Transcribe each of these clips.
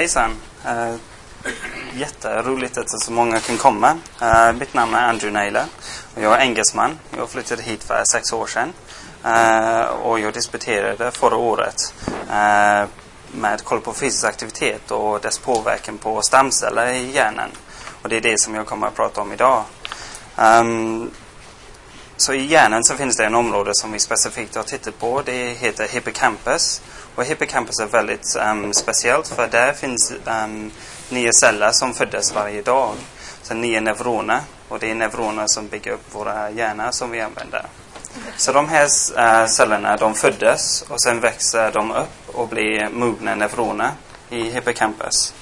Hejsan! Uh, jätteroligt att så många kan komma. Uh, mitt namn är Andrew Naylor och jag är engelsman. Jag flyttade hit för sex år sedan. Uh, och jag disputerade förra året uh, med koll på fysisk aktivitet och dess påverkan på stamceller i hjärnan. Och det är det som jag kommer att prata om idag. Um, så i hjärnan så finns det en område som vi specifikt har tittat på. Det heter hippocampus. Och hippocampus är väldigt um, speciellt för där finns um, nio celler som föddes varje dag. Så nio neuroner. Och det är neuroner som bygger upp våra hjärnor som vi använder. Så de här uh, cellerna de föddes och sen växer de upp och blir mogna neuroner i hippocampus.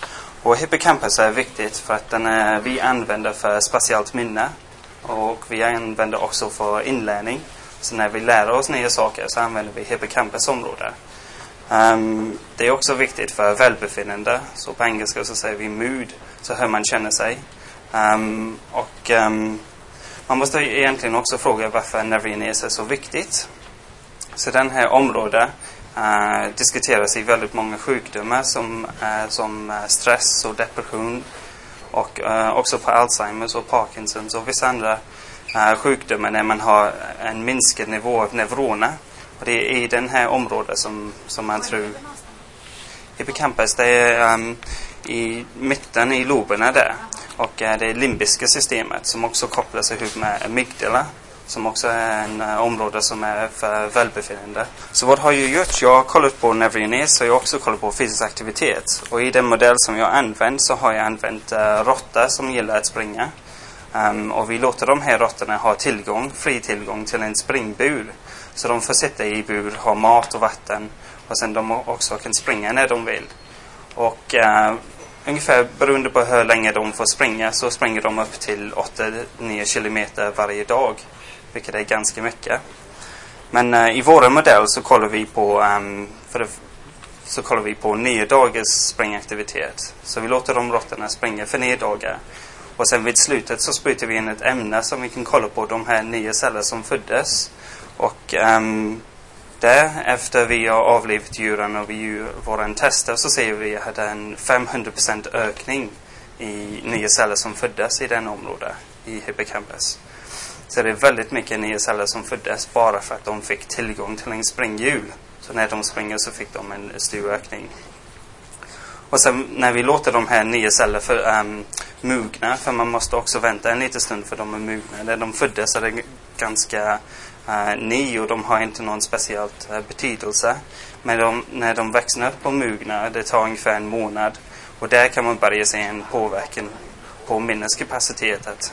Och hippocampus är viktigt för att den är, vi använder för spatialt minne och vi använder också för inlärning. Så när vi lär oss nya saker så använder vi hippocampus område. Um, det är också viktigt för välbefinnande. Så på engelska så säger vi mood, så hur man känner sig. Um, och um, man måste egentligen också fråga varför neurogenes är så viktigt. Så den här området uh, diskuteras i väldigt många sjukdomar som, uh, som eh, stress och depression och också på Alzheimers och Parkinsons och vissa andra sjukdomar när man har en minskad nivå av neuroner. Och det är i den här området som, som man tror Hippocampus, det är um, i mitten i loberna där. Och uh, det limbiska systemet som också kopplas ihop med amygdala som också är en uh, område som är för välbefinnande. Så vad har jag gjort? Jag har kollat på neurogenes och jag har också kollat på fysisk aktivitet. Och i den modell som jag använt så har jag använt uh, råttor som gillar att springa. Um, och vi låter de här råttorna ha tillgång, fri tillgång till en springbur. Så de får sitta i bur, ha mat och vatten och sen de också kan springa när de vill. Och eh, ungefär beroende på hur länge de får springa så springer de upp till 8-9 kilometer varje dag. Vilket är ganska mycket. Men eh, i vår modell så kollar vi på um, för det, så kollar vi på nio dagars springaktivitet. Så vi låter de råttorna springa för nio dagar. Och sen vid slutet så sprutar vi in ett ämne som vi kan kolla på de här nio celler som föddes. Och ehm, um, där, efter vi har avlivit djuren och vi gör våra tester så ser vi att det är en 500% ökning i nya celler som föddes i den området, i hippocampus. Så det är väldigt mycket nya celler som föddes bara för att de fick tillgång till en springhjul. Så när de springer så fick de en stor ökning. Och sen när vi låter de här nya celler för, um, mogna, för man måste också vänta en liten stund för de är mogna. När de föddes är det ganska eh, ny och de har inte någon speciell eh, betydelse. Men de, när de växer upp och mognar, det tar ungefär en månad. Och där kan man börja se en påverkan på minneskapacitetet.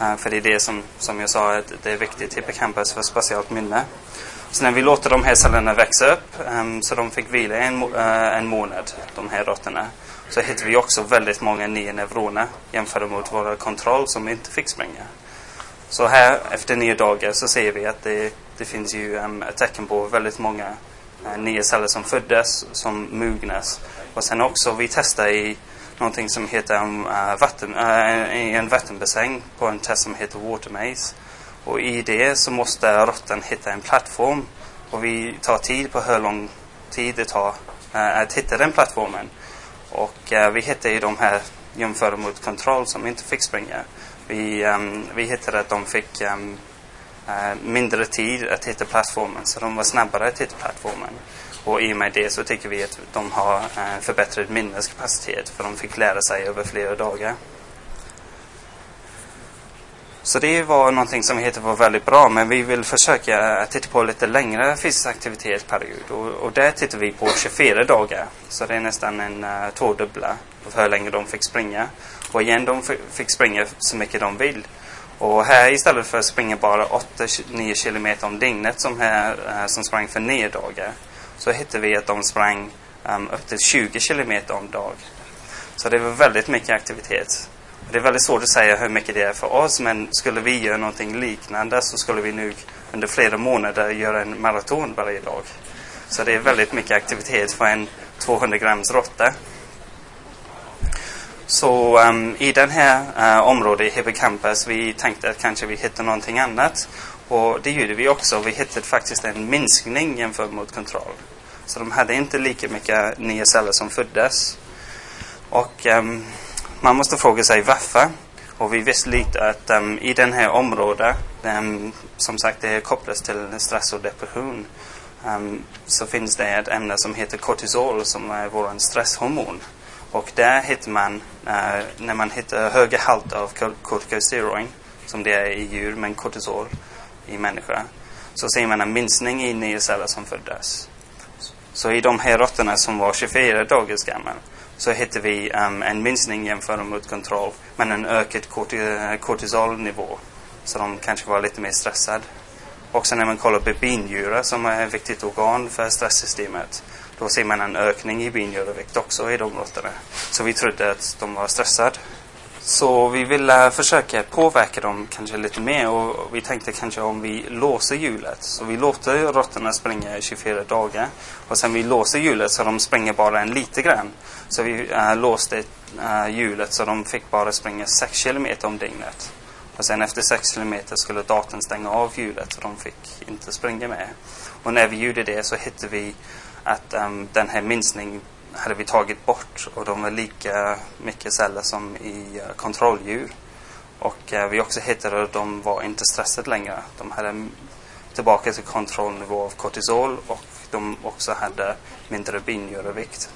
Eh, för det är det som, som jag sa, att det är viktigt hippocampus för speciellt minne. Så när vi låter de här cellerna växa upp, um, så de fick vila en, uh, en månad, de här råttorna, så hittar vi också väldigt många nya neuroner jämfört mot våra kontroll som inte fick springa. Så här efter nio dagar så ser vi att det, det finns ju um, ett tecken på väldigt många uh, nya celler som föddes, som mognas. Och sen också, vi testar i någonting som heter um, uh, vatten, uh, en vattenbassäng på en test som heter Water Maze. Och i det så måste råttan hitta en plattform. Och vi tar tid på hur lång tid det tar uh, att hitta den plattformen. Och eh, vi hittade ju de här jämförda mot kontroll som inte fick springa. Vi, um, vi hittade att de fick um, uh, mindre tid att hitta plattformen, så de var snabbare att hitta plattformen. Och i och med det så tycker vi att de har eh, uh, förbättrad minneskapacitet, för de fick lära sig över flera dagar. Så det var någonting som vi hittade var väldigt bra, men vi vill försöka titta på lite längre fysisk aktivitetsperiod. Och, och där tittar vi på 24 dagar. Så det är nästan en uh, tvådubbla för hur länge de fick springa. Och igen, de fick springa så mycket de vill. Och här istället för att springa bara 8-9 kilometer om dygnet som, här, uh, som sprang för 9 dagar, så hittade vi att de sprang um, upp till 20 kilometer om dag. Så det var väldigt mycket aktivitet. Det är väldigt svårt att säga hur mycket det är för oss, men skulle vi göra någonting liknande så skulle vi nu under flera månader göra en maraton varje dag. Så det är väldigt mycket aktivitet för en 200 grams råtta. Så um, i den här uh, området i hippocampus, vi tänkte att kanske vi hittar någonting annat. Och det gjorde vi också. Vi hittade faktiskt en minskning jämfört mot kontroll. Så de hade inte lika mycket nya celler som föddes. Och um, man måste fråga sig varför. Och vi visste lite att um, i det här området, um, som sagt det kopplas till stress och depression, um, så finns det ett ämne som heter kortisol som är vår stresshormon. Och där hittar man, uh, när man hittar höga halter av corticosteroid, som det är i djur, men kortisol i människa, så ser man en minskning i nya celler som föddes. Så i de här råttorna som var 24 dagar gamla så hittar vi um, en minskning jämfört med kontroll, men en ökad eh, kortisolnivå. Så de kanske var lite mer stressade. Också när man kollar på binjurar som är ett viktigt organ för stresssystemet. Då ser man en ökning i binjurevikt också i de råttorna. Så vi trodde att de var stressade. Så vi ville eh, försöka påverka dem kanske lite mer och vi tänkte kanske om vi låser hjulet. Så vi låter råttorna springa i 24 dagar och sen vi låser hjulet så de springer bara en lite grann. Så vi äh, låste äh, hjulet så de fick bara springa 6 kilometer om dygnet. Och sen efter 6 kilometer skulle datorn stänga av hjulet så de fick inte springa mer. Och när vi gjorde det så hittade vi att um, den här minskningen hade vi tagit bort och de var lika mycket celler som i uh, kontrolldjur. Och uh, vi också hittade att de var inte stressade längre. De hade tillbaka till kontrollnivå av kortisol och de också hade mindre binjurevikt.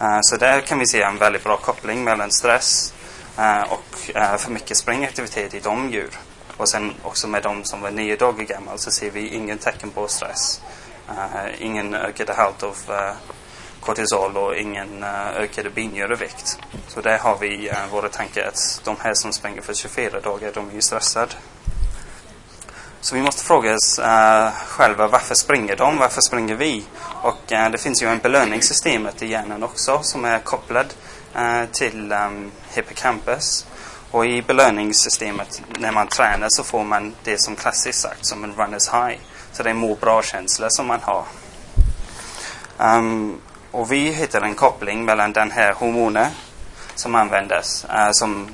Uh, så där kan vi se en väldigt bra koppling mellan stress och för mycket springaktivitet i de djur. Och sen också med de som var nio dagar gamla så ser vi ingen tecken på stress. ingen ökad halt av kortisol och ingen eh, ökad binjurevikt. Så där har vi eh, våra tankar att de här som springer för 24 dagar, de är ju stressade. Så vi måste fråga oss uh, själva varför springer de? Varför springer vi? Och uh, det finns ju en belöningssystemet i hjärnan också som är kopplad uh, till um, hippocampus. Och i belöningssystemet när man tränar så får man det som klassiskt sagt som en runners high. Så det är en må bra-känsla som man har. Um, och vi hittar en koppling mellan den här hormonen som användes, äh, som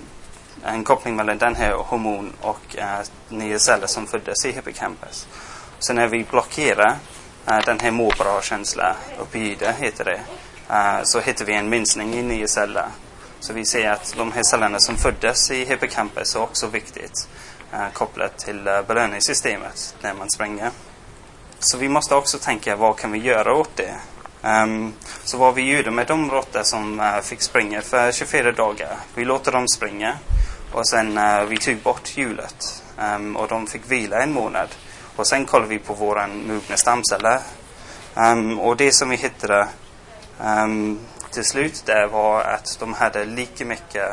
en koppling mellan den här hormon och äh, nya celler som föddes i hippocampus. Så när vi blockerar äh, den här må bra-känslan, opioider heter det, äh, så hittar vi en minskning i nya celler. Så vi ser att de här cellerna som föddes i hippocampus är också viktigt äh, kopplat till äh, belöningssystemet när man springer. Så vi måste också tänka vad kan vi göra åt det? Um, så vad vi gjorde med de råttor som uh, fick springa för 24 dagar, vi låter dem springa och sen uh, vi tog bort hjulet um, och de fick vila en månad. Och sen kollade vi på våra mogna stamceller. Um, ehm, och det som vi hittade um, till slut där var att de hade lika mycket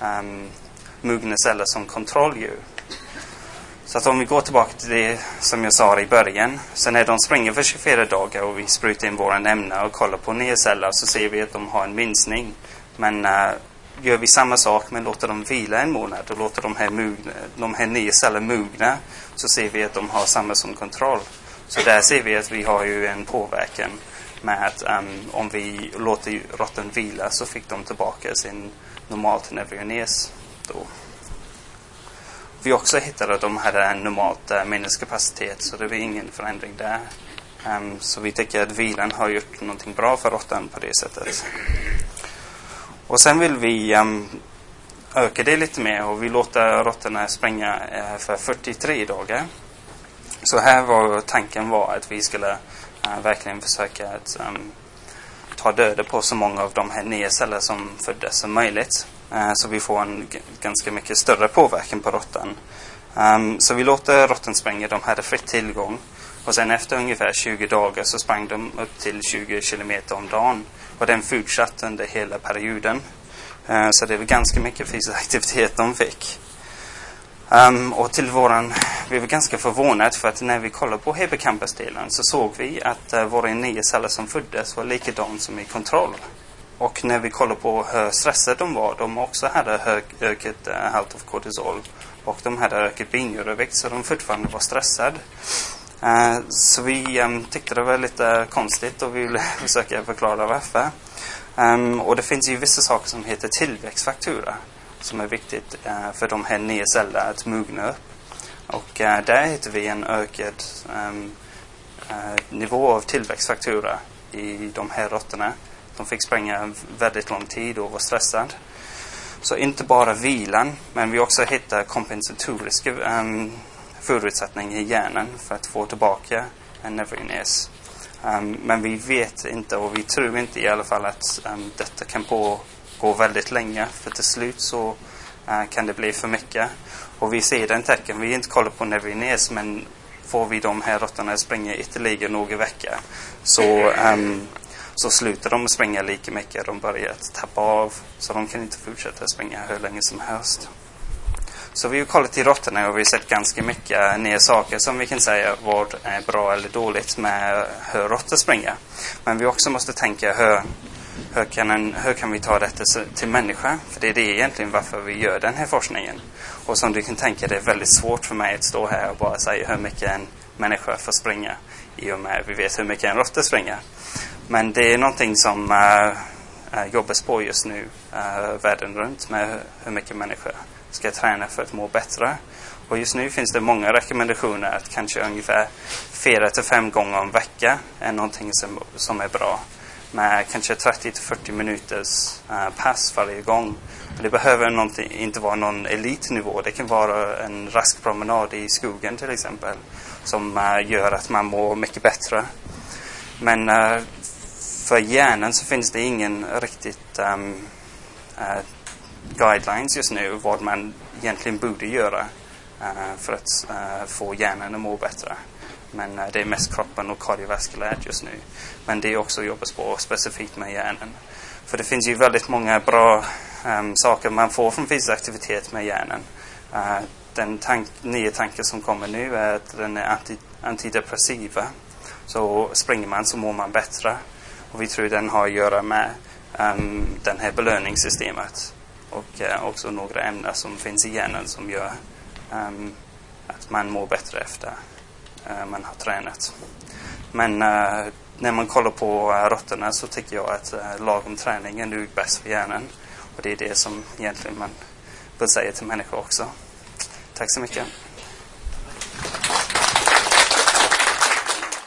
um, mogna celler som kontrolldjur. Så att om vi går tillbaka till det som jag sa i början. Så när de springer för 24 dagar och vi sprutar in våra ämnen och kollar på nerceller så ser vi att de har en minskning. Men uh, gör vi samma sak men låter dem vila en månad och låter de här, mugna, de här nya cellerna mogna så ser vi att de har samma som kontroll. Så där ser vi att vi har ju en påverkan med att um, om vi låter råttan vila så fick de tillbaka sin normalt neurones då vi också hittade att de hade en normalt uh, minneskapacitet så det var ingen förändring där. Um, så vi tycker att vilan har gjort någonting bra för råttan på det sättet. Och sen vill vi um, öka det lite mer och vi låter råttorna springa uh, eh, för 43 dagar. Så här var tanken var att vi skulle uh, verkligen försöka att um, ta död på så många av de här nya celler som föddes som möjligt. Eh, så vi får en ganska mycket större påverkan på råttan. Ehm, så vi låter råttan springa, de hade fritt tillgång. Och sen efter ungefär 20 dagar så sprang de upp till 20 kilometer om dagen. Och den fortsatte under hela perioden. Ehm, så det var ganska mycket fysisk aktivitet de fick. Um, och till våran, vi var ganska förvånade för att när vi kollade på hippocampus-delen så såg vi att uh, våra nya celler som föddes var likadana som i kontroll. Och när vi kollar på hur stressade de var, de också hade hög, ökat eh, halt av kortisol. Och de hade ökat binjurevikt så de fortfarande var stressade. Uh, så vi um, tyckte det var lite konstigt och vi ville försöka förklara varför. Um, och det finns ju vissa saker som heter tillväxtfaktorer som är viktigt uh, för de här nya cellerna att mogna upp. Och uh, där hittar vi en ökad um, nivå av tillväxtfaktura i de här råttorna. De fick springa väldigt lång tid och var stressade. Så inte bara vilan, men vi också hittar kompensatoriska um, ehm, förutsättningar i hjärnan för att få tillbaka en neveriness. Um, ehm, men vi vet inte och vi tror inte i alla fall att um, detta kan pågå väldigt länge. För till slut så uh, kan det bli för mycket. Och vi ser den tecken. Vi inte kollar på neveriness men får vi de här råttorna att springa ytterligare några veckor så um, så slutar de springa lika mycket. De börjar tappa av. Så de kan inte fortsätta springa hur länge som helst. Så vi har kollat i råttorna och vi har sett ganska mycket nya saker som vi kan säga vad är bra eller dåligt med hur råttor springer. Men vi också måste tänka hur, hur, kan, en, hur kan vi ta detta till människa? För det är det egentligen varför vi gör den här forskningen. Och som du kan tänka, det är väldigt svårt för mig att stå här och bara säga hur mycket en människa får springa i och med att vi vet hur mycket en råtta springer. Men det är någonting som uh, jobbas på just nu uh, världen runt med hur mycket människor ska träna för att må bättre. Och just nu finns det många rekommendationer att kanske ungefär fyra till fem gånger om vecka är någonting som, som är bra. Med kanske 30 till 40 minuters uh, pass varje gång. Det behöver inte vara någon elitnivå. Det kan vara en rask promenad i skogen till exempel. Som uh, gör att man mår mycket bättre. Men uh, för hjärnan så finns det ingen riktigt um, uh, guidelines just nu vad man egentligen borde göra uh, för att uh, få hjärnan att må bättre. Men det är mest kroppen och kardiovaskulärt just nu. Men det är också jobbas på specifikt med hjärnan. För det finns ju väldigt många bra um, saker man får från fysisk aktivitet med hjärnan. den tank, nya tanken som kommer nu är att den är anti, antidepressiva. Så springer man så mår man bättre. Och vi tror den har att göra med ehm, um, det här belöningssystemet. Och uh, också några ämnen som finns i hjärnan som gör um, att man mår bättre efter uh, man har tränat. Men uh, när man kollar på uh, råttorna så tycker jag att uh, lagom träning är nog bäst för hjärnan. Och det är det som egentligen man bör säga till människor också. Tack så mycket.